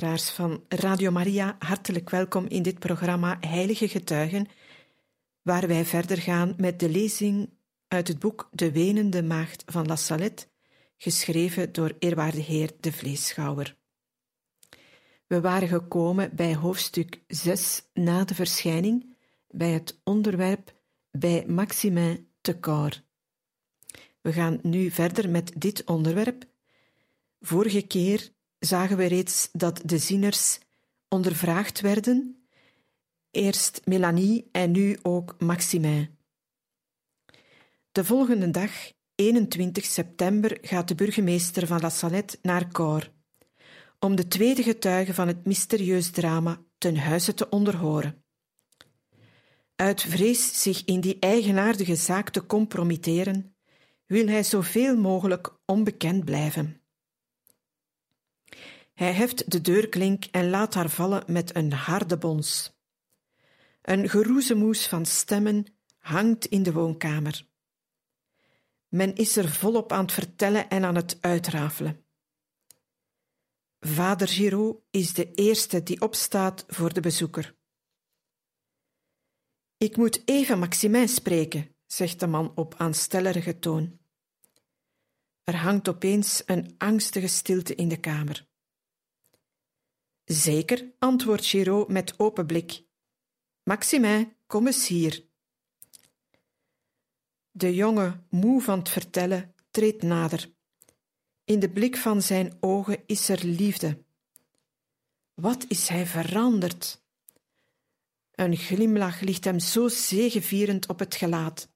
Luisteraars van Radio Maria, hartelijk welkom in dit programma Heilige Getuigen, waar wij verder gaan met de lezing uit het boek De Wenende Maagd van La Salette, geschreven door eerwaarde heer de Vleeschouwer. We waren gekomen bij hoofdstuk 6 na de verschijning, bij het onderwerp bij Maximin te Cor. We gaan nu verder met dit onderwerp. Vorige keer zagen we reeds dat de zieners ondervraagd werden, eerst Melanie en nu ook Maximin. De volgende dag, 21 september, gaat de burgemeester van La Salette naar Cor om de tweede getuige van het mysterieus drama ten huize te onderhoren. Uit vrees zich in die eigenaardige zaak te compromitteren, wil hij zoveel mogelijk onbekend blijven. Hij heft de deurklink en laat haar vallen met een harde bons. Een geroezemoes van stemmen hangt in de woonkamer. Men is er volop aan het vertellen en aan het uitrafelen. Vader Giraud is de eerste die opstaat voor de bezoeker. Ik moet even Maximin spreken, zegt de man op aanstellerige toon. Er hangt opeens een angstige stilte in de kamer. Zeker, antwoordt Giraud met open blik. Maximin, kom eens hier. De jongen, moe van het vertellen, treedt nader. In de blik van zijn ogen is er liefde. Wat is hij veranderd? Een glimlach ligt hem zo zegevierend op het gelaat.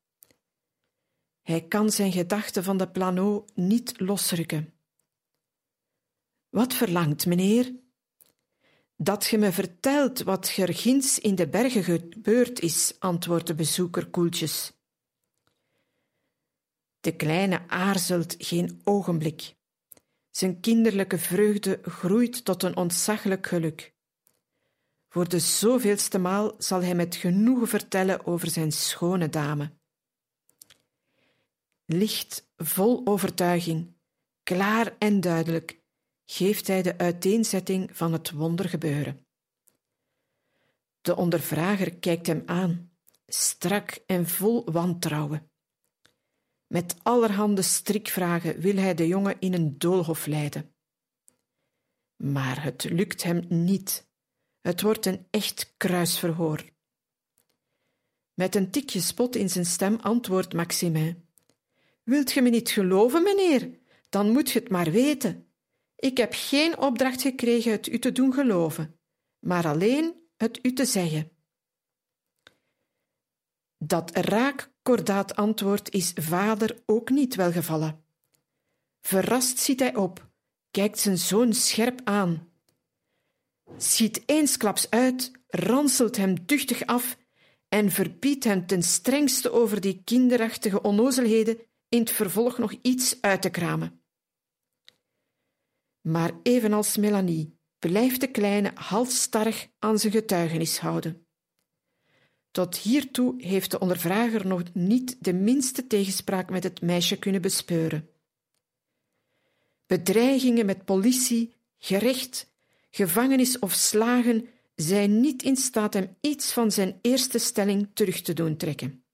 Hij kan zijn gedachten van de plano niet losrukken. Wat verlangt meneer? Dat ge me vertelt wat er in de bergen gebeurd is, antwoordt de bezoeker koeltjes. De kleine aarzelt geen ogenblik. Zijn kinderlijke vreugde groeit tot een ontzaglijk geluk. Voor de zoveelste maal zal hij met genoegen vertellen over zijn schone dame. Licht, vol overtuiging, klaar en duidelijk, geeft hij de uiteenzetting van het wondergebeuren. De ondervrager kijkt hem aan, strak en vol wantrouwen. Met allerhande strikvragen wil hij de jongen in een doolhof leiden. Maar het lukt hem niet. Het wordt een echt kruisverhoor. Met een tikje spot in zijn stem antwoordt Maximin. Wilt ge me niet geloven, meneer? Dan moet je het maar weten. Ik heb geen opdracht gekregen het u te doen geloven, maar alleen het u te zeggen. Dat raak kordaat antwoord is vader ook niet welgevallen. Verrast ziet hij op, kijkt zijn zoon scherp aan. Ziet eensklaps uit, ranselt hem duchtig af en verbiedt hem ten strengste over die kinderachtige onnozelheden in het vervolg nog iets uit te kramen. Maar evenals Melanie blijft de kleine halstarrig aan zijn getuigenis houden. Tot hiertoe heeft de ondervrager nog niet de minste tegenspraak met het meisje kunnen bespeuren. Bedreigingen met politie, gerecht, gevangenis of slagen zijn niet in staat hem iets van zijn eerste stelling terug te doen trekken.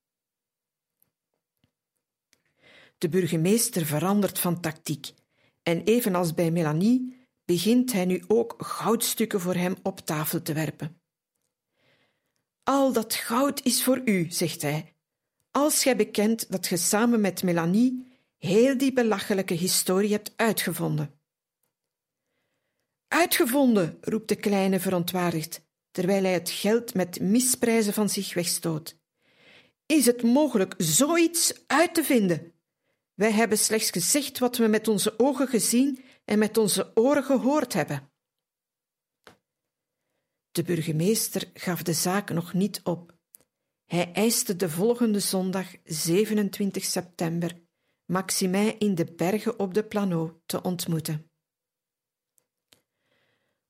De burgemeester verandert van tactiek en evenals bij Melanie begint hij nu ook goudstukken voor hem op tafel te werpen. Al dat goud is voor u, zegt hij, als gij bekent dat ge samen met Melanie heel die belachelijke historie hebt uitgevonden. Uitgevonden, roept de kleine verontwaardigd, terwijl hij het geld met misprijzen van zich wegstoot. is het mogelijk zoiets uit te vinden? Wij hebben slechts gezegd wat we met onze ogen gezien en met onze oren gehoord hebben. De burgemeester gaf de zaak nog niet op. Hij eiste de volgende zondag, 27 september, Maximin in de bergen op de Planeau te ontmoeten.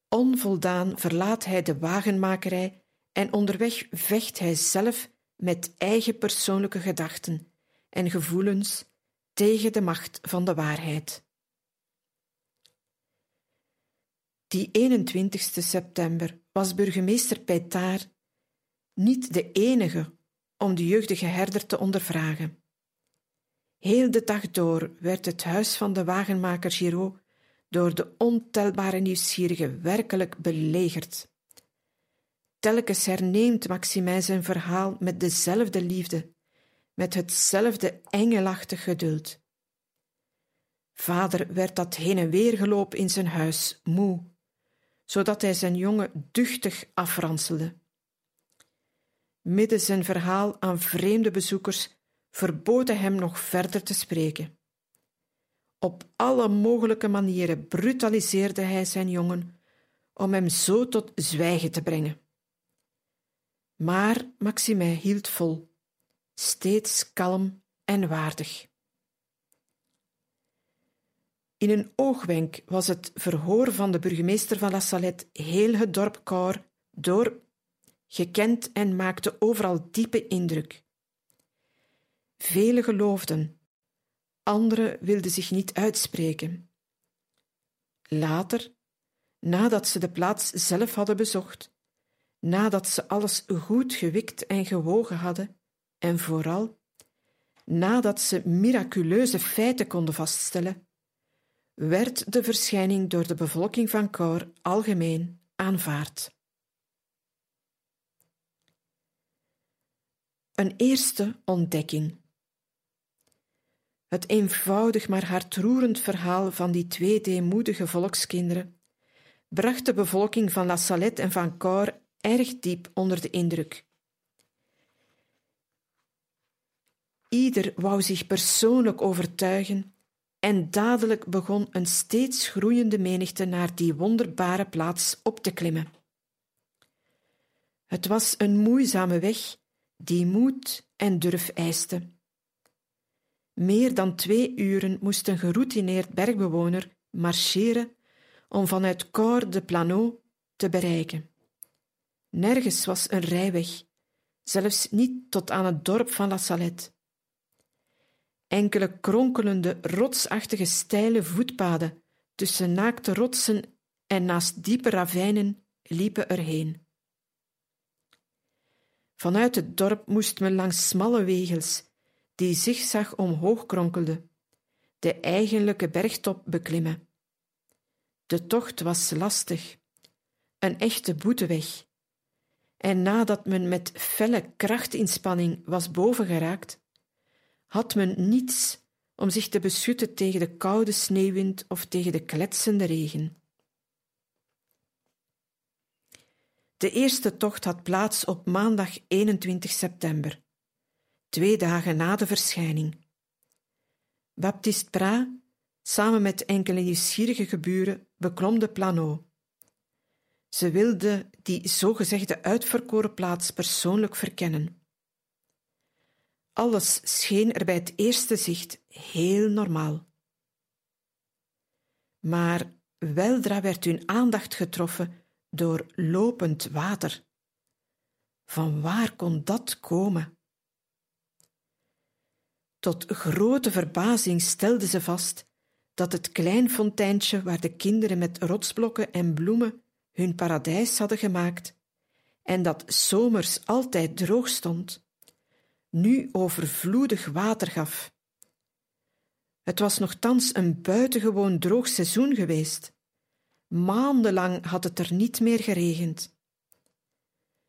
Onvoldaan verlaat hij de wagenmakerij en onderweg vecht hij zelf met eigen persoonlijke gedachten en gevoelens tegen de macht van de waarheid. Die 21 september was burgemeester Peytard niet de enige om de jeugdige herder te ondervragen. Heel de dag door werd het huis van de wagenmaker Giraud door de ontelbare nieuwsgierigen werkelijk belegerd. Telkens herneemt Maximin zijn verhaal met dezelfde liefde, met hetzelfde engelachtig geduld. Vader werd dat heen en weer geloop in zijn huis, moe, zodat hij zijn jongen duchtig afranselde. Midden zijn verhaal aan vreemde bezoekers verbood hem nog verder te spreken. Op alle mogelijke manieren brutaliseerde hij zijn jongen om hem zo tot zwijgen te brengen. Maar Maximin hield vol, steeds kalm en waardig. In een oogwenk was het verhoor van de burgemeester van La Salette heel het dorp Cor door gekend en maakte overal diepe indruk. Velen geloofden, anderen wilden zich niet uitspreken. Later, nadat ze de plaats zelf hadden bezocht, nadat ze alles goed gewikt en gewogen hadden, en vooral nadat ze miraculeuze feiten konden vaststellen, werd de verschijning door de bevolking van Cor algemeen aanvaard. Een eerste ontdekking. Het eenvoudig maar hartroerend verhaal van die twee deemoedige volkskinderen bracht de bevolking van La Salette en van Cor erg diep onder de indruk. Ieder wou zich persoonlijk overtuigen en dadelijk begon een steeds groeiende menigte naar die wonderbare plaats op te klimmen. Het was een moeizame weg die moed en durf eiste. Meer dan twee uren moest een geroutineerd bergbewoner marcheren om vanuit Cor de Planeau te bereiken. Nergens was een rijweg, zelfs niet tot aan het dorp van La Salette. Enkele kronkelende, rotsachtige steile voetpaden tussen naakte rotsen en naast diepe ravijnen liepen erheen. Vanuit het dorp moest men langs smalle wegels, die zigzag omhoog kronkelden, de eigenlijke bergtop beklimmen. De tocht was lastig, een echte boeteweg. En nadat men met felle krachtinspanning was bovengeraakt, had men niets om zich te beschutten tegen de koude sneeuwwind of tegen de kletsende regen. De eerste tocht had plaats op maandag 21 september, twee dagen na de verschijning. Baptiste Prat, samen met enkele nieuwsgierige geburen, beklom de Planeau. Ze wilde die zogezegde uitverkoren plaats persoonlijk verkennen. Alles scheen er bij het eerste zicht heel normaal. Maar weldra werd hun aandacht getroffen door lopend water. Van waar kon dat komen? Tot grote verbazing stelde ze vast dat het klein fonteintje waar de kinderen met rotsblokken en bloemen hun paradijs hadden gemaakt en dat zomers altijd droog stond, nu overvloedig water gaf. Het was nogthans een buitengewoon droog seizoen geweest. Maandenlang had het er niet meer geregend.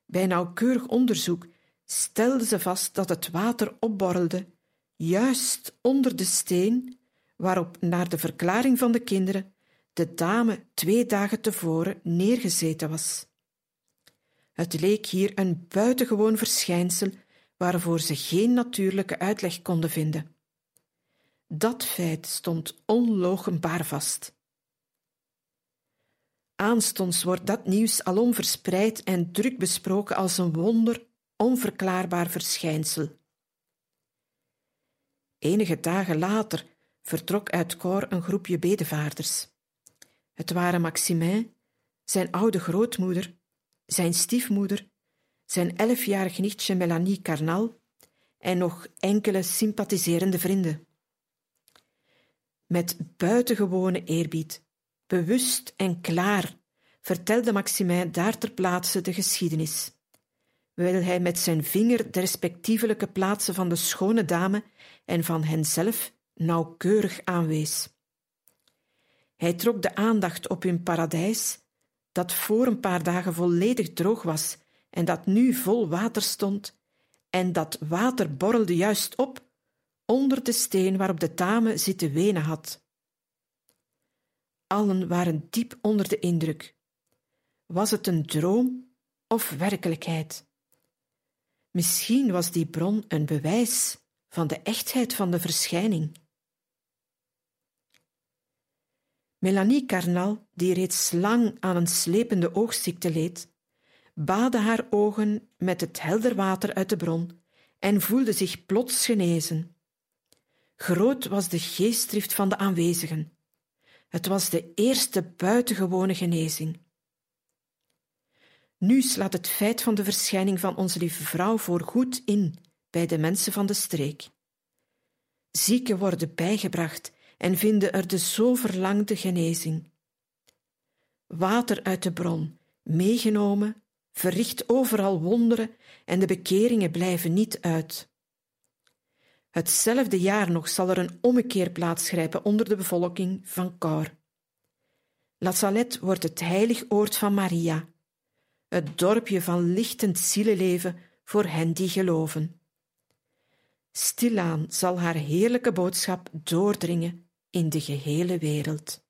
Bij nauwkeurig onderzoek stelde ze vast dat het water opborrelde, juist onder de steen waarop, naar de verklaring van de kinderen, de dame twee dagen tevoren neergezeten was. Het leek hier een buitengewoon verschijnsel waarvoor ze geen natuurlijke uitleg konden vinden. Dat feit stond onlogenbaar vast. Aanstonds wordt dat nieuws alom verspreid en druk besproken als een wonder, onverklaarbaar verschijnsel. Enige dagen later vertrok uit Cor een groepje bedevaarders. Het waren Maximin, zijn oude grootmoeder, zijn stiefmoeder, zijn elfjarig nichtje Melanie Carnal en nog enkele sympathiserende vrienden. Met buitengewone eerbied, bewust en klaar, vertelde Maximin daar ter plaatse de geschiedenis, terwijl hij met zijn vinger de respectievelijke plaatsen van de schone dame en van henzelf nauwkeurig aanwees. Hij trok de aandacht op hun paradijs, dat voor een paar dagen volledig droog was en dat nu vol water stond, en dat water borrelde juist op onder de steen waarop de dame zitten wenen had. Allen waren diep onder de indruk. Was het een droom of werkelijkheid? Misschien was die bron een bewijs van de echtheid van de verschijning. Melanie Carnal, die reeds lang aan een slepende oogziekte leed, baadde haar ogen met het helder water uit de bron en voelde zich plots genezen. Groot was de geestdrift van de aanwezigen. Het was de eerste buitengewone genezing. Nu slaat het feit van de verschijning van onze lieve vrouw voorgoed in bij de mensen van de streek. Zieken worden bijgebracht en vinden er de zo verlangde genezing. Water uit de bron, meegenomen, verricht overal wonderen en de bekeringen blijven niet uit. Hetzelfde jaar nog zal er een ommekeer plaatsgrijpen onder de bevolking van Cor. La Salette wordt het heilig oord van Maria, het dorpje van lichtend zielenleven voor hen die geloven. Stilaan zal haar heerlijke boodschap doordringen in de gehele wereld.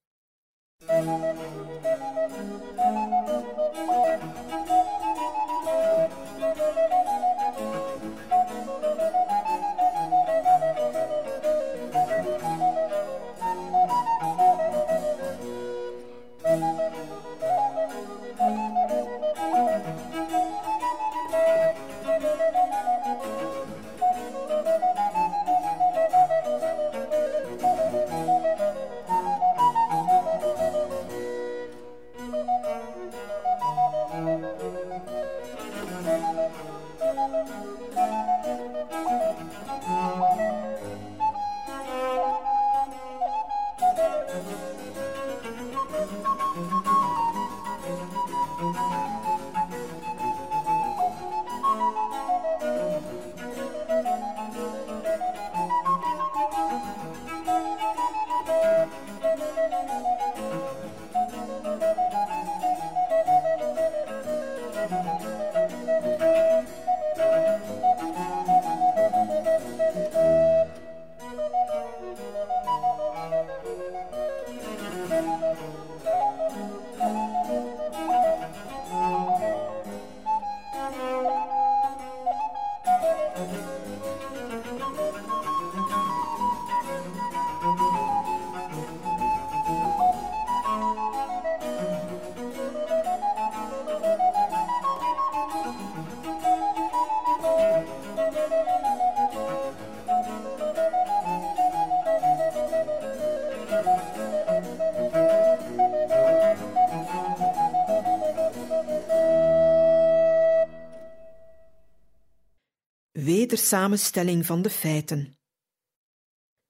Wedersamenstelling van de feiten.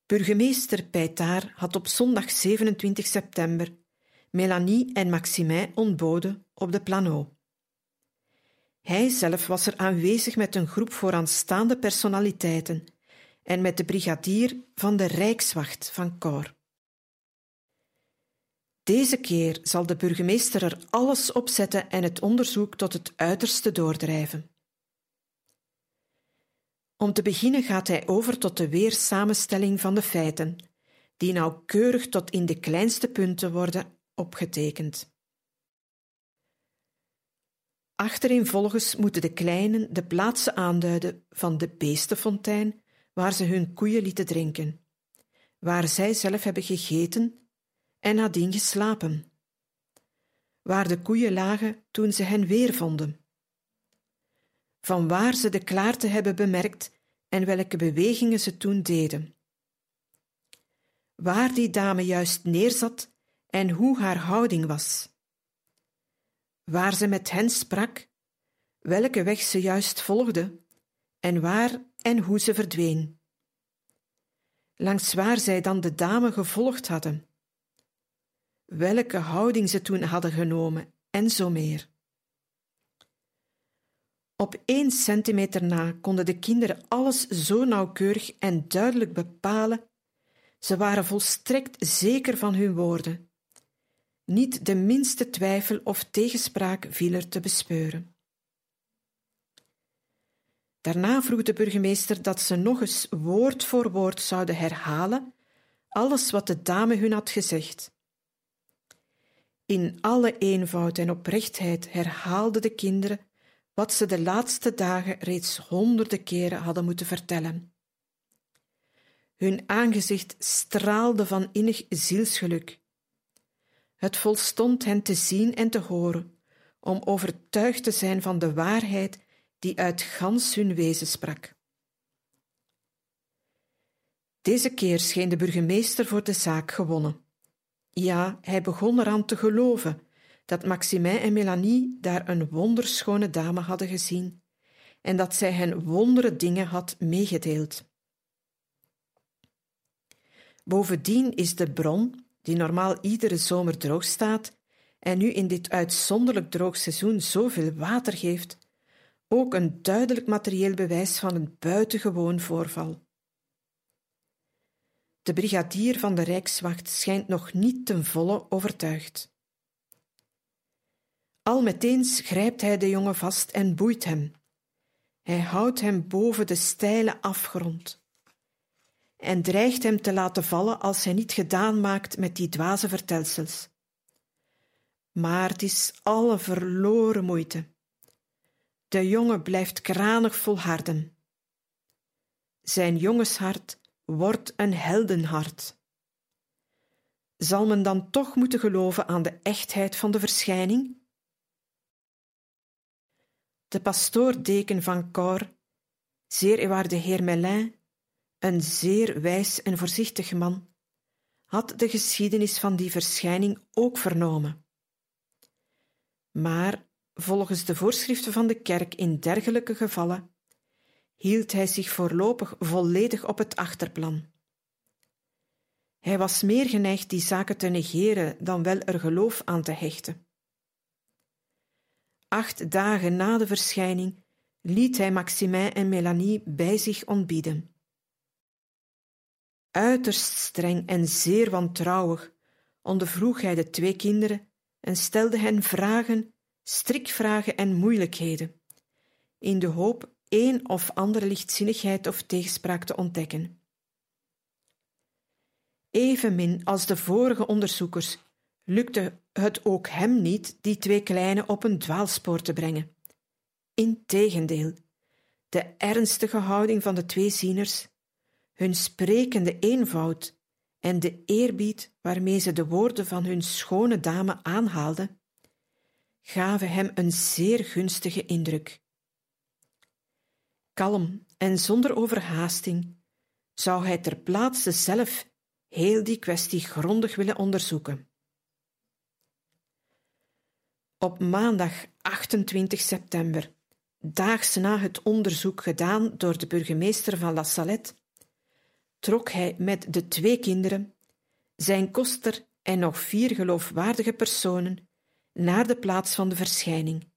Burgemeester Peytard had op zondag 27 september Melanie en Maximin ontboden op de Plano. Hij zelf was er aanwezig met een groep vooraanstaande personaliteiten en met de brigadier van de Rijkswacht van Cor. Deze keer zal de burgemeester er alles op zetten en het onderzoek tot het uiterste doordrijven. Om te beginnen gaat hij over tot de weersamenstelling van de feiten, die nauwkeurig tot in de kleinste punten worden opgetekend. Achtereenvolgens moeten de kleinen de plaatsen aanduiden van de beestenfontein waar ze hun koeien lieten drinken, waar zij zelf hebben gegeten en nadien geslapen, waar de koeien lagen toen ze hen weer vonden, van waar ze de klaarte hebben bemerkt en welke bewegingen ze toen deden, waar die dame juist neerzat en hoe haar houding was, waar ze met hen sprak, welke weg ze juist volgde en waar en hoe ze verdween. Langs waar zij dan de dame gevolgd hadden, welke houding ze toen hadden genomen en zo meer. Op één centimeter na konden de kinderen alles zo nauwkeurig en duidelijk bepalen. Ze waren volstrekt zeker van hun woorden. Niet de minste twijfel of tegenspraak viel er te bespeuren. Daarna vroeg de burgemeester dat ze nog eens woord voor woord zouden herhalen alles wat de dame hun had gezegd. In alle eenvoud en oprechtheid herhaalden de kinderen wat ze de laatste dagen reeds honderden keren hadden moeten vertellen. Hun aangezicht straalde van innig zielsgeluk. Het volstond hen te zien en te horen, om overtuigd te zijn van de waarheid die uit gans hun wezen sprak. Deze keer scheen de burgemeester voor de zaak gewonnen. Ja, hij begon eraan te geloven dat Maximin en Melanie daar een wonderschone dame hadden gezien en dat zij hen wondere dingen had meegedeeld. Bovendien is de bron, die normaal iedere zomer droog staat en nu in dit uitzonderlijk droog seizoen zoveel water geeft, ook een duidelijk materieel bewijs van een buitengewoon voorval. De brigadier van de Rijkswacht schijnt nog niet ten volle overtuigd. Al meteens grijpt hij de jongen vast en boeit hem. Hij houdt hem boven de steile afgrond en dreigt hem te laten vallen als hij niet gedaan maakt met die dwaze vertelsels. Maar het is alle verloren moeite. De jongen blijft kranig volharden. Zijn jongenshart wordt een heldenhart. Zal men dan toch moeten geloven aan de echtheid van de verschijning? De pastoor-deken van Cor, zeer eerwaarde heer Melin, een zeer wijs en voorzichtig man, had de geschiedenis van die verschijning ook vernomen. Maar volgens de voorschriften van de kerk in dergelijke gevallen hield hij zich voorlopig volledig op het achterplan. Hij was meer geneigd die zaken te negeren dan wel er geloof aan te hechten. Acht dagen na de verschijning liet hij Maximin en Melanie bij zich ontbieden. Uiterst streng en zeer wantrouwig ondervroeg hij de twee kinderen en stelde hen vragen, strikvragen en moeilijkheden, in de hoop een of andere lichtzinnigheid of tegenspraak te ontdekken. Evenmin als de vorige onderzoekers lukte het ook hem niet die twee kleinen op een dwaalspoor te brengen. Integendeel, de ernstige houding van de twee zieners, hun sprekende eenvoud en de eerbied waarmee ze de woorden van hun schone dame aanhaalden, gaven hem een zeer gunstige indruk. Kalm en zonder overhaasting zou hij ter plaatse zelf heel die kwestie grondig willen onderzoeken. Op maandag 28 september, daags na het onderzoek gedaan door de burgemeester van La Salette, trok hij met de twee kinderen, zijn koster en nog vier geloofwaardige personen naar de plaats van de verschijning.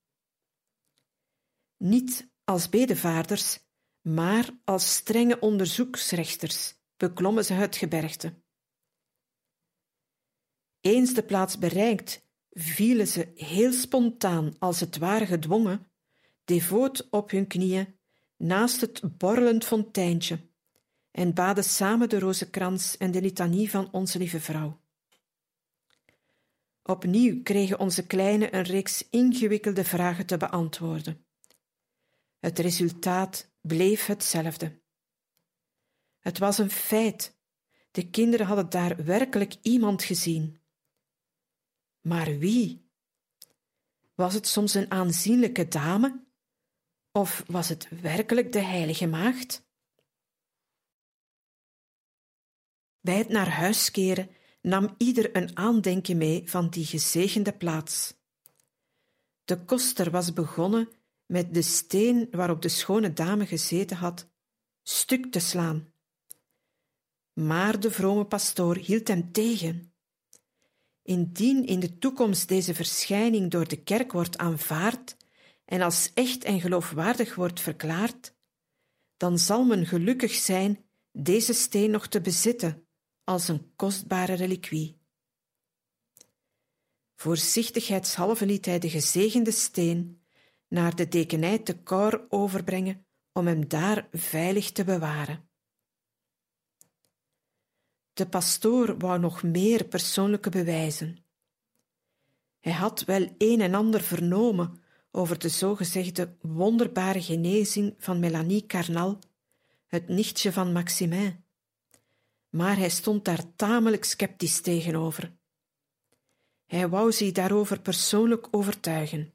Niet als bedevaarders, maar als strenge onderzoeksrechters beklommen ze het gebergte. Eens de plaats bereikt, vielen ze heel spontaan, als het ware gedwongen, devoot op hun knieën naast het borrelend fonteintje en baden samen de rozenkrans en de litanie van Onze Lieve Vrouw. Opnieuw kregen onze kleinen een reeks ingewikkelde vragen te beantwoorden. Het resultaat bleef hetzelfde. Het was een feit. De kinderen hadden daar werkelijk iemand gezien. Maar wie? Was het soms een aanzienlijke dame? Of was het werkelijk de heilige maagd? Bij het naar huis keren nam ieder een aandenken mee van die gezegende plaats. De koster was begonnen met de steen waarop de schone dame gezeten had, stuk te slaan. Maar de vrome pastoor hield hem tegen. Indien in de toekomst deze verschijning door de kerk wordt aanvaard en als echt en geloofwaardig wordt verklaard, dan zal men gelukkig zijn deze steen nog te bezitten als een kostbare reliquie. Voorzichtigheidshalve liet hij de gezegende steen naar de dekenij te Cor overbrengen om hem daar veilig te bewaren. De pastoor wou nog meer persoonlijke bewijzen. Hij had wel een en ander vernomen over de zogezegde wonderbare genezing van Melanie Carnal, het nichtje van Maximin maar hij stond daar tamelijk sceptisch tegenover. Hij wou zich daarover persoonlijk overtuigen.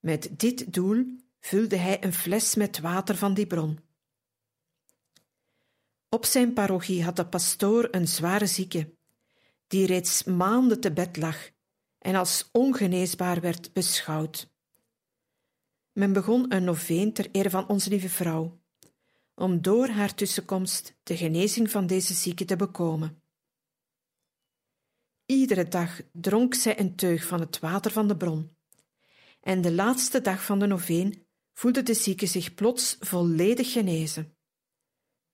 Met dit doel vulde hij een fles met water van die bron. Op zijn parochie had de pastoor een zware zieke, die reeds maanden te bed lag en als ongeneesbaar werd beschouwd. Men begon een noveen ter ere van onze lieve vrouw om door haar tussenkomst de genezing van deze zieke te bekomen. Iedere dag dronk zij een teug van het water van de bron. En de laatste dag van de noveen voelde de zieke zich plots volledig genezen.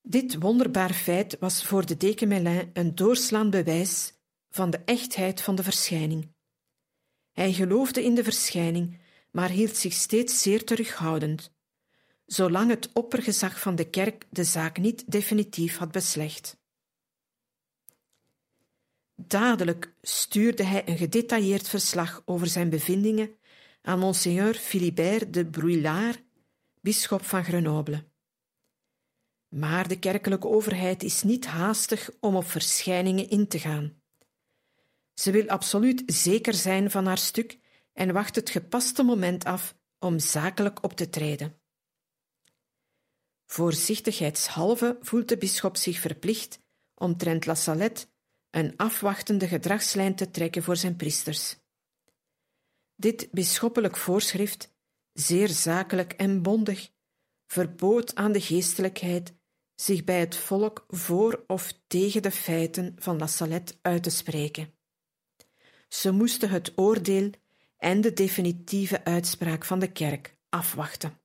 Dit wonderbaar feit was voor de deken Melin een doorslaand bewijs van de echtheid van de verschijning. Hij geloofde in de verschijning, maar hield zich steeds zeer terughoudend, zolang het oppergezag van de kerk de zaak niet definitief had beslecht. Dadelijk stuurde hij een gedetailleerd verslag over zijn bevindingen aan monseigneur Philibert de Brouillard, bisschop van Grenoble. Maar de kerkelijke overheid is niet haastig om op verschijningen in te gaan. Ze wil absoluut zeker zijn van haar stuk en wacht het gepaste moment af om zakelijk op te treden. Voorzichtigheidshalve voelt de bisschop zich verplicht omtrent La Salette een afwachtende gedragslijn te trekken voor zijn priesters. Dit bisschoppelijk voorschrift, zeer zakelijk en bondig, verbood aan de geestelijkheid zich bij het volk voor of tegen de feiten van La Salette uit te spreken. Ze moesten het oordeel en de definitieve uitspraak van de kerk afwachten.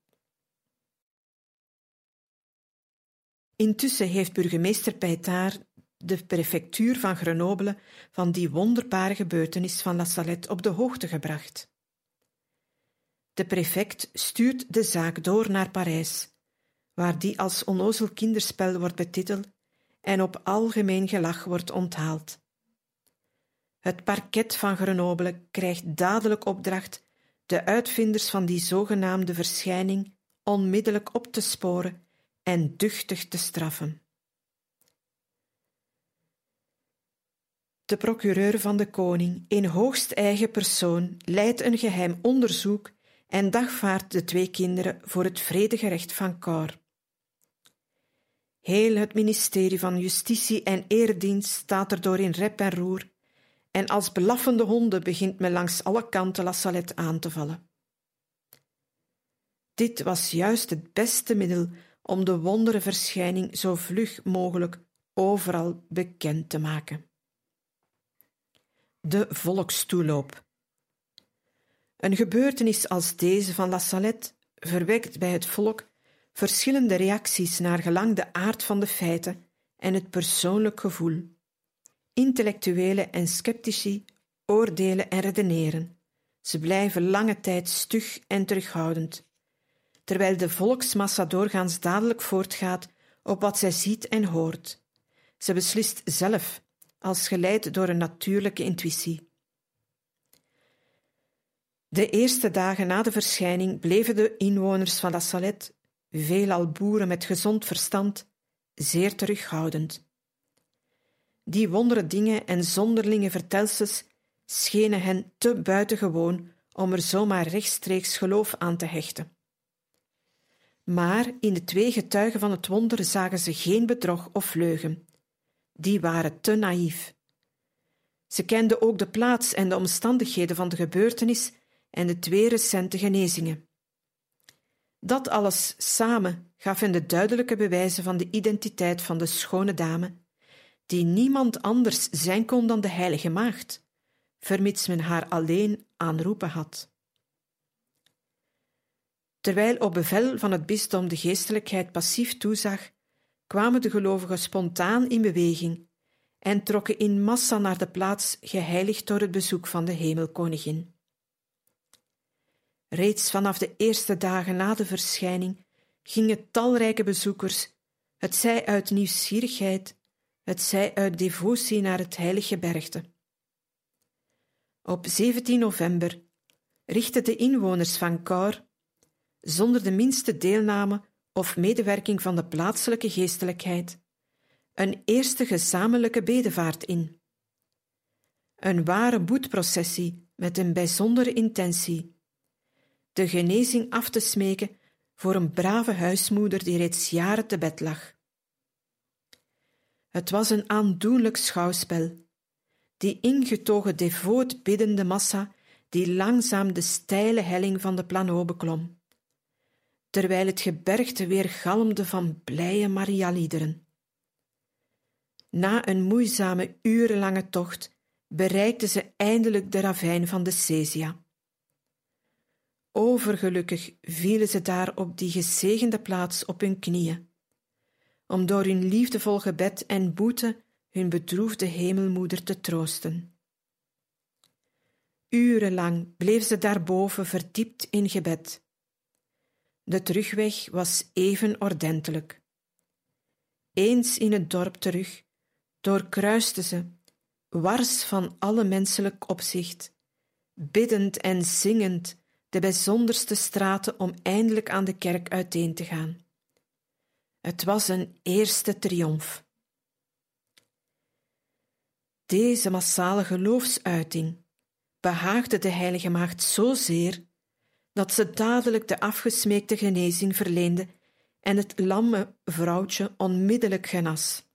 Intussen heeft burgemeester Peytard de prefectuur van Grenoble van die wonderbare gebeurtenis van La Salette op de hoogte gebracht. De prefect stuurt de zaak door naar Parijs, waar die als onnozel kinderspel wordt betiteld en op algemeen gelach wordt onthaald. Het parket van Grenoble krijgt dadelijk opdracht de uitvinders van die zogenaamde verschijning onmiddellijk op te sporen en duchtig te straffen. De procureur van de koning, in hoogst eigen persoon, leidt een geheim onderzoek en dagvaardt de twee kinderen voor het vredegerecht van Cor. Heel het ministerie van Justitie en Eerdienst staat erdoor in rep en roer, en als blaffende honden begint men langs alle kanten La Salette aan te vallen. Dit was juist het beste middel om de wonderenverschijning zo vlug mogelijk overal bekend te maken. De volkstoeloop. Een gebeurtenis als deze van La Salette verwekt bij het volk verschillende reacties naar gelang de aard van de feiten en het persoonlijk gevoel. Intellectuelen en sceptici oordelen en redeneren. Ze blijven lange tijd stug en terughoudend terwijl de volksmassa doorgaans dadelijk voortgaat op wat zij ziet en hoort. Ze beslist zelf, als geleid door een natuurlijke intuïtie. De eerste dagen na de verschijning bleven de inwoners van La Salette, veelal boeren met gezond verstand, zeer terughoudend. Die wondere dingen en zonderlinge vertelsels schenen hen te buitengewoon om er zomaar rechtstreeks geloof aan te hechten. Maar in de twee getuigen van het wonder zagen ze geen bedrog of leugen. Die waren te naïef. Ze kenden ook de plaats en de omstandigheden van de gebeurtenis en de twee recente genezingen. Dat alles samen gaf hen de duidelijke bewijzen van de identiteit van de schone dame, die niemand anders zijn kon dan de heilige maagd, vermits men haar alleen aanroepen had. Terwijl op bevel van het bisdom de geestelijkheid passief toezag, kwamen de gelovigen spontaan in beweging en trokken in massa naar de plaats geheiligd door het bezoek van de hemelkoningin. Reeds vanaf de eerste dagen na de verschijning gingen talrijke bezoekers, het zij uit nieuwsgierigheid, het zij uit devotie naar het heilige bergte. Op 17 november richtten de inwoners van Kaur, zonder de minste deelname of medewerking van de plaatselijke geestelijkheid, een eerste gezamenlijke bedevaart in. Een ware boetprocessie met een bijzondere intentie. De genezing af te smeken voor een brave huismoeder die reeds jaren te bed lag. Het was een aandoenlijk schouwspel. Die ingetogen devoot biddende massa die langzaam de steile helling van de Plano beklom, terwijl het gebergte weer galmde van blije Marialiederen. Na een moeizame, urenlange tocht bereikten ze eindelijk de ravijn van de Cesia. Overgelukkig vielen ze daar op die gezegende plaats op hun knieën, om door hun liefdevol gebed en boete hun bedroefde hemelmoeder te troosten. Urenlang bleef ze daarboven verdiept in gebed. De terugweg was even ordentelijk. Eens in het dorp terug, doorkruiste ze, wars van alle menselijk opzicht, biddend en zingend de bijzonderste straten om eindelijk aan de kerk uiteen te gaan. Het was een eerste triomf. Deze massale geloofsuiting behaagde de heilige maagd zozeer dat ze dadelijk de afgesmeekte genezing verleende en het lamme vrouwtje onmiddellijk genas.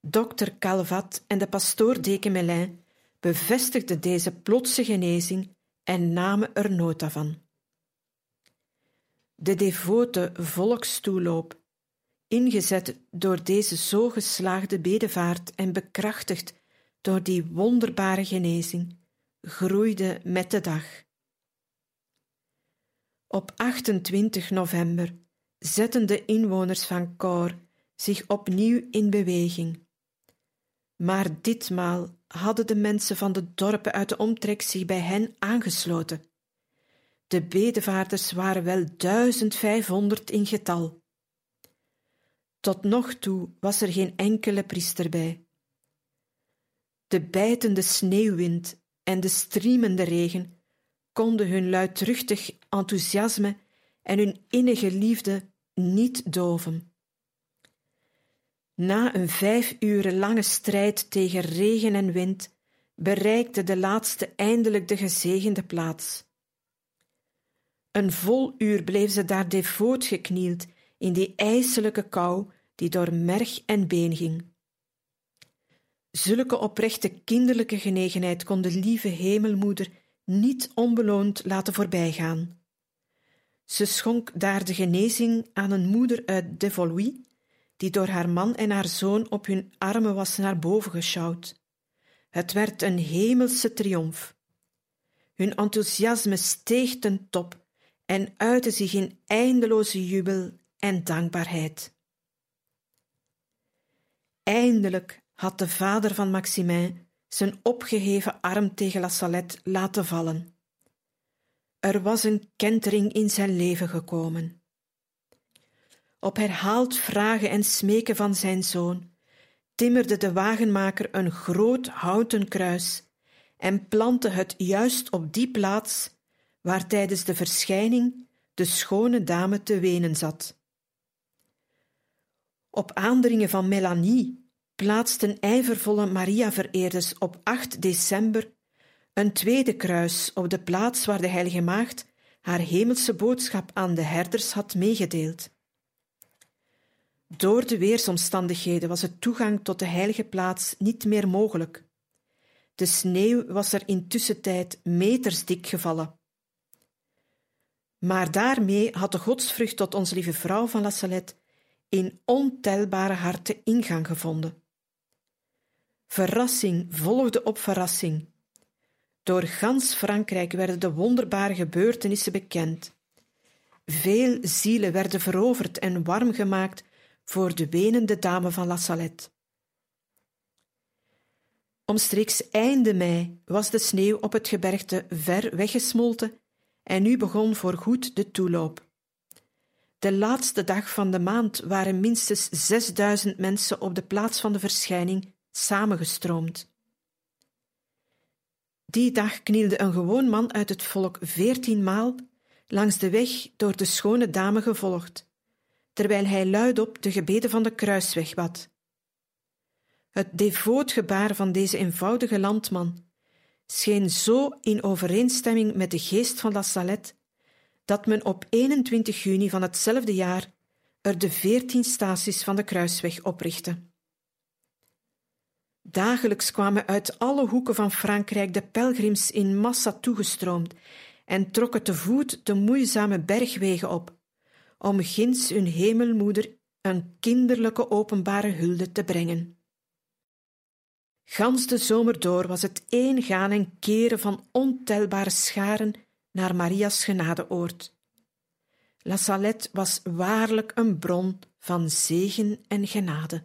Dokter Calvat en de pastoor Dekemelin bevestigden deze plotse genezing en namen er nota van. De devote volkstoeloop, ingezet door deze zo geslaagde bedevaart en bekrachtigd door die wonderbare genezing, groeide met de dag. Op 28 november zetten de inwoners van Cor zich opnieuw in beweging. Maar ditmaal hadden de mensen van de dorpen uit de omtrek zich bij hen aangesloten. De bedevaarders waren wel duizend vijfhonderd in getal. Tot nog toe was er geen enkele priester bij. De bijtende sneeuwwind en de striemende regen konden hun luidruchtig enthousiasme en hun innige liefde niet doven. Na een vijf uren lange strijd tegen regen en wind bereikte de laatste eindelijk de gezegende plaats. Een vol uur bleef ze daar devoot geknield in die ijselijke kou die door merg en been ging. Zulke oprechte kinderlijke genegenheid kon de lieve hemelmoeder niet onbeloond laten voorbijgaan. Ze schonk daar de genezing aan een moeder uit Devoluy, die door haar man en haar zoon op hun armen was naar boven geschouwd. Het werd een hemelse triomf. Hun enthousiasme steeg ten top en uitte zich in eindeloze jubel en dankbaarheid. Eindelijk had de vader van Maximin zijn opgeheven arm tegen La Salette laten vallen. Er was een kentering in zijn leven gekomen. Op herhaald vragen en smeken van zijn zoon timmerde de wagenmaker een groot houten kruis en plantte het juist op die plaats waar tijdens de verschijning de schone dame te wenen zat. Op aandringen van Melanie plaatsten ijvervolle Maria-vereerders op 8 december een tweede kruis op de plaats waar de Heilige Maagd haar hemelse boodschap aan de herders had meegedeeld. Door de weersomstandigheden was het toegang tot de heilige plaats niet meer mogelijk. De sneeuw was er intussen tijd meters dik gevallen. Maar daarmee had de godsvrucht tot onze lieve vrouw van La Salette in ontelbare harten ingang gevonden. Verrassing volgde op verrassing. Door gans Frankrijk werden de wonderbare gebeurtenissen bekend. Veel zielen werden veroverd en warm gemaakt voor de wenende dame van La Salette. Omstreeks einde mei was de sneeuw op het gebergte ver weggesmolten en nu begon voorgoed de toeloop. De laatste dag van de maand waren minstens zesduizend mensen op de plaats van de verschijning samengestroomd. Die dag knielde een gewoon man uit het volk veertienmaal langs de weg door de schone dame gevolgd, terwijl hij luidop de gebeden van de kruisweg bad. Het devoot gebaar van deze eenvoudige landman scheen zo in overeenstemming met de geest van La Salette, dat men op 21 juni van hetzelfde jaar er de veertien staties van de kruisweg oprichtte. Dagelijks kwamen uit alle hoeken van Frankrijk de pelgrims in massa toegestroomd en trokken te voet de moeizame bergwegen op, om ginds hun hemelmoeder een kinderlijke openbare hulde te brengen. Gans de zomer door was het één gaan en keren van ontelbare scharen naar Maria's genadeoord. La Salette was waarlijk een bron van zegen en genade.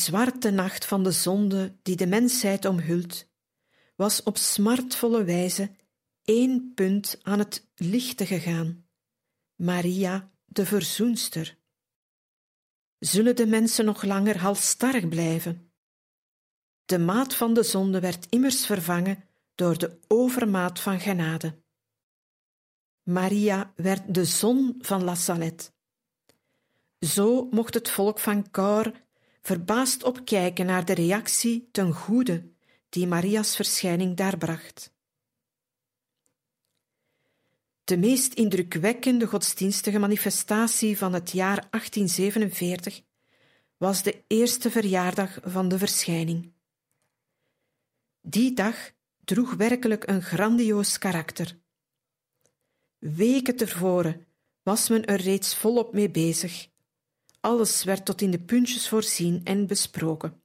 Zwarte nacht van de zonde die de mensheid omhult, was op smartvolle wijze één punt aan het lichte gegaan: Maria, de verzoenster. Zullen de mensen nog langer halstarrig blijven? De maat van de zonde werd immers vervangen door de overmaat van genade. Maria werd de zon van La Salette. Zo mocht het volk van Cor verbaasd opkijken naar de reactie ten goede die Maria's verschijning daar bracht. De meest indrukwekkende godsdienstige manifestatie van het jaar 1847 was de eerste verjaardag van de verschijning. Die dag droeg werkelijk een grandioos karakter. Weken tevoren was men er reeds volop mee bezig. Alles werd tot in de puntjes voorzien en besproken.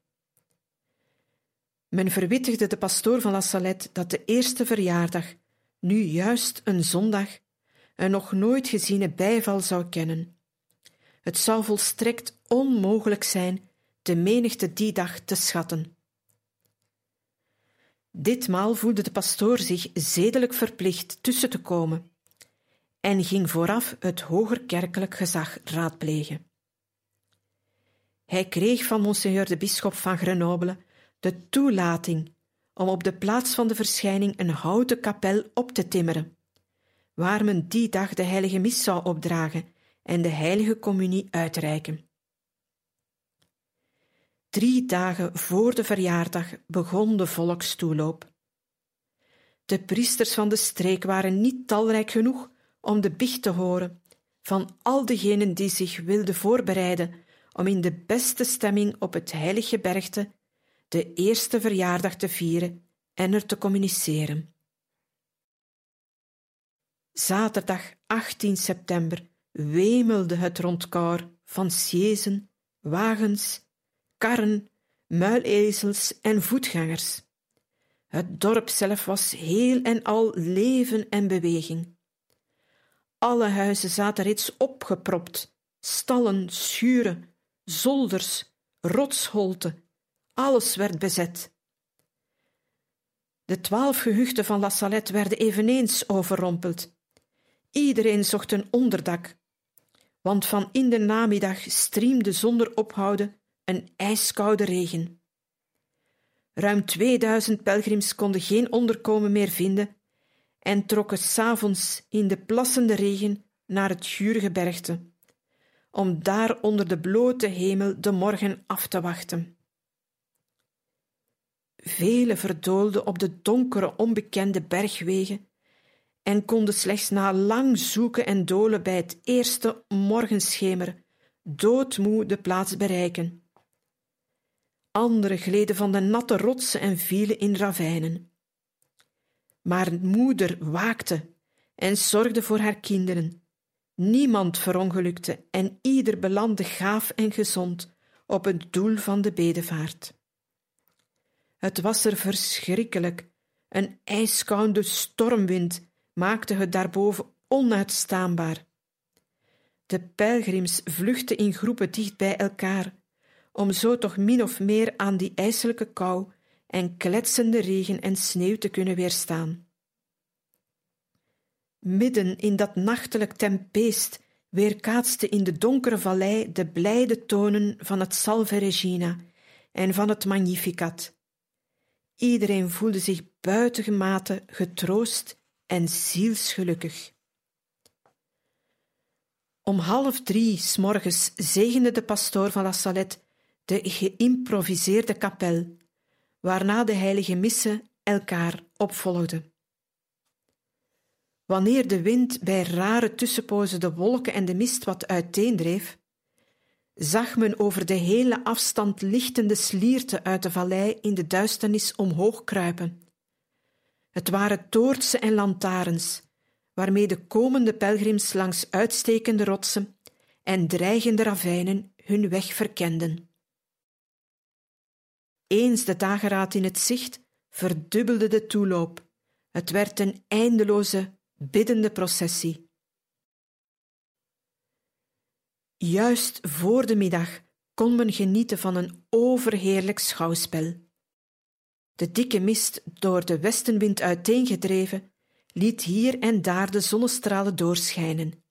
Men verwittigde de pastoor van La Salette dat de eerste verjaardag, nu juist een zondag, een nog nooit geziene bijval zou kennen. Het zou volstrekt onmogelijk zijn de menigte die dag te schatten. Ditmaal voelde de pastoor zich zedelijk verplicht tussen te komen en ging vooraf het hoger kerkelijk gezag raadplegen. Hij kreeg van monseigneur de bisschop van Grenoble de toelating om op de plaats van de verschijning een houten kapel op te timmeren, waar men die dag de heilige mis zou opdragen en de heilige communie uitreiken. Drie dagen voor de verjaardag begon de volkstoeloop. De priesters van de streek waren niet talrijk genoeg om de biecht te horen van al degenen die zich wilden voorbereiden om in de beste stemming op het heilige bergte de eerste verjaardag te vieren en er te communiceren. Zaterdag 18 september wemelde het rondkoor van sjezen, wagens, karren, muilezels en voetgangers. Het dorp zelf was heel en al leven en beweging. Alle huizen zaten reeds opgepropt, stallen, schuren, zolders, rotsholten, alles werd bezet. De twaalf gehuchten van La Salette werden eveneens overrompeld. Iedereen zocht een onderdak, want van in de namiddag striemde zonder ophouden een ijskoude regen. Ruim 2000 pelgrims konden geen onderkomen meer vinden en trokken s'avonds in de plassende regen naar het gure bergte, om daar onder de blote hemel de morgen af te wachten. Vele verdoolden op de donkere, onbekende bergwegen en konden slechts na lang zoeken en dolen bij het eerste morgenschemer doodmoe de plaats bereiken. Anderen gleden van de natte rotsen en vielen in ravijnen. Maar moeder waakte en zorgde voor haar kinderen. Niemand verongelukte en ieder belandde gaaf en gezond op het doel van de bedevaart. Het was er verschrikkelijk. Een ijskoude stormwind maakte het daarboven onuitstaanbaar. De pelgrims vluchtten in groepen dicht bij elkaar, om zo toch min of meer aan die ijselijke kou en kletsende regen en sneeuw te kunnen weerstaan. Midden in dat nachtelijk tempeest weerkaatste in de donkere vallei de blijde tonen van het Salve Regina en van het Magnificat. Iedereen voelde zich buitengemate getroost en zielsgelukkig. Om half drie s morgens zegende de pastoor van La Salette de geïmproviseerde kapel waarna de heilige missen elkaar opvolgden. Wanneer de wind bij rare tussenpozen de wolken en de mist wat uiteendreef, zag men over de hele afstand lichtende slierten uit de vallei in de duisternis omhoog kruipen. Het waren toortsen en lantaarns, waarmee de komende pelgrims langs uitstekende rotsen en dreigende ravijnen hun weg verkenden. Eens de dageraad in het zicht, verdubbelde de toeloop. Het werd een eindeloze, biddende processie. Juist voor de middag kon men genieten van een overheerlijk schouwspel. De dikke mist, door de westenwind uiteengedreven, liet hier en daar de zonnestralen doorschijnen.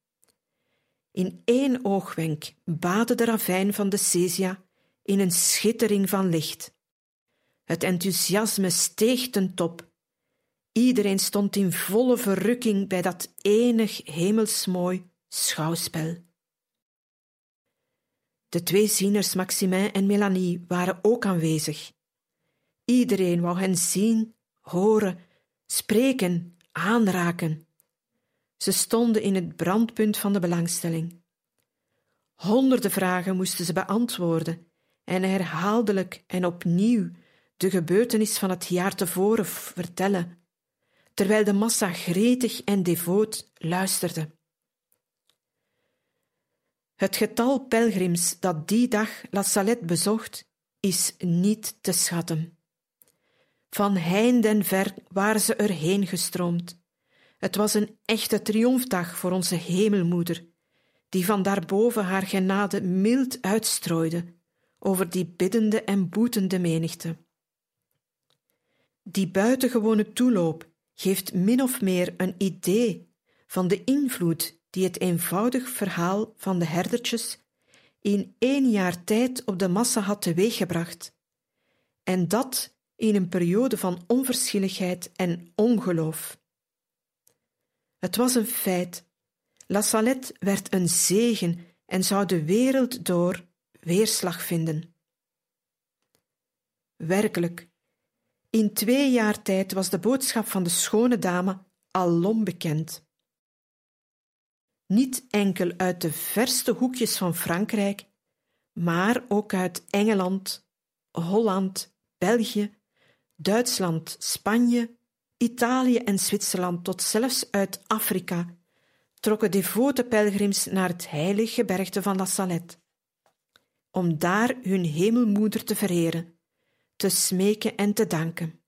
In één oogwenk baadde de ravijn van de Cesia in een schittering van licht. Het enthousiasme steeg ten top. Iedereen stond in volle verrukking bij dat enig hemelsmooi schouwspel. De twee zieners Maximin en Melanie waren ook aanwezig. Iedereen wou hen zien, horen, spreken, aanraken. Ze stonden in het brandpunt van de belangstelling. Honderden vragen moesten ze beantwoorden en herhaaldelijk en opnieuw de gebeurtenis van het jaar tevoren vertellen, terwijl de massa gretig en devoot luisterde. Het getal pelgrims dat die dag La Salette bezocht, is niet te schatten. Van heinde en ver waren ze erheen gestroomd. Het was een echte triomfdag voor onze hemelmoeder, die van daarboven haar genade mild uitstrooide over die biddende en boetende menigte. Die buitengewone toeloop geeft min of meer een idee van de invloed die het eenvoudig verhaal van de herdertjes in één jaar tijd op de massa had teweeggebracht, en dat in een periode van onverschilligheid en ongeloof. Het was een feit. La Salette werd een zegen en zou de wereld door weerslag vinden. Werkelijk, in twee jaar tijd was de boodschap van de schone dame alom bekend. Niet enkel uit de verste hoekjes van Frankrijk, maar ook uit Engeland, Holland, België, Duitsland, Spanje, Italië en Zwitserland tot zelfs uit Afrika trokken devote pelgrims naar het heilige gebergte van La Salette, om daar hun hemelmoeder te vereren, te smeken en te danken.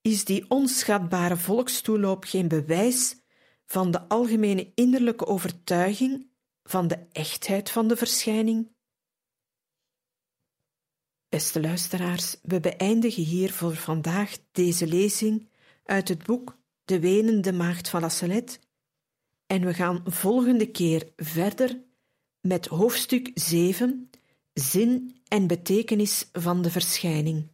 Is die onschatbare volkstoeloop geen bewijs van de algemene innerlijke overtuiging van de echtheid van de verschijning? Beste luisteraars, we beëindigen hier voor vandaag deze lezing uit het boek De Wenende Maagd van La en we gaan volgende keer verder met hoofdstuk 7, Zin en betekenis van de verschijning.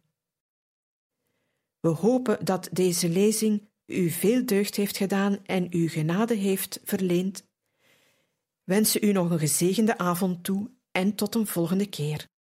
We hopen dat deze lezing u veel deugd heeft gedaan en u genade heeft verleend. Wensen u nog een gezegende avond toe en tot een volgende keer.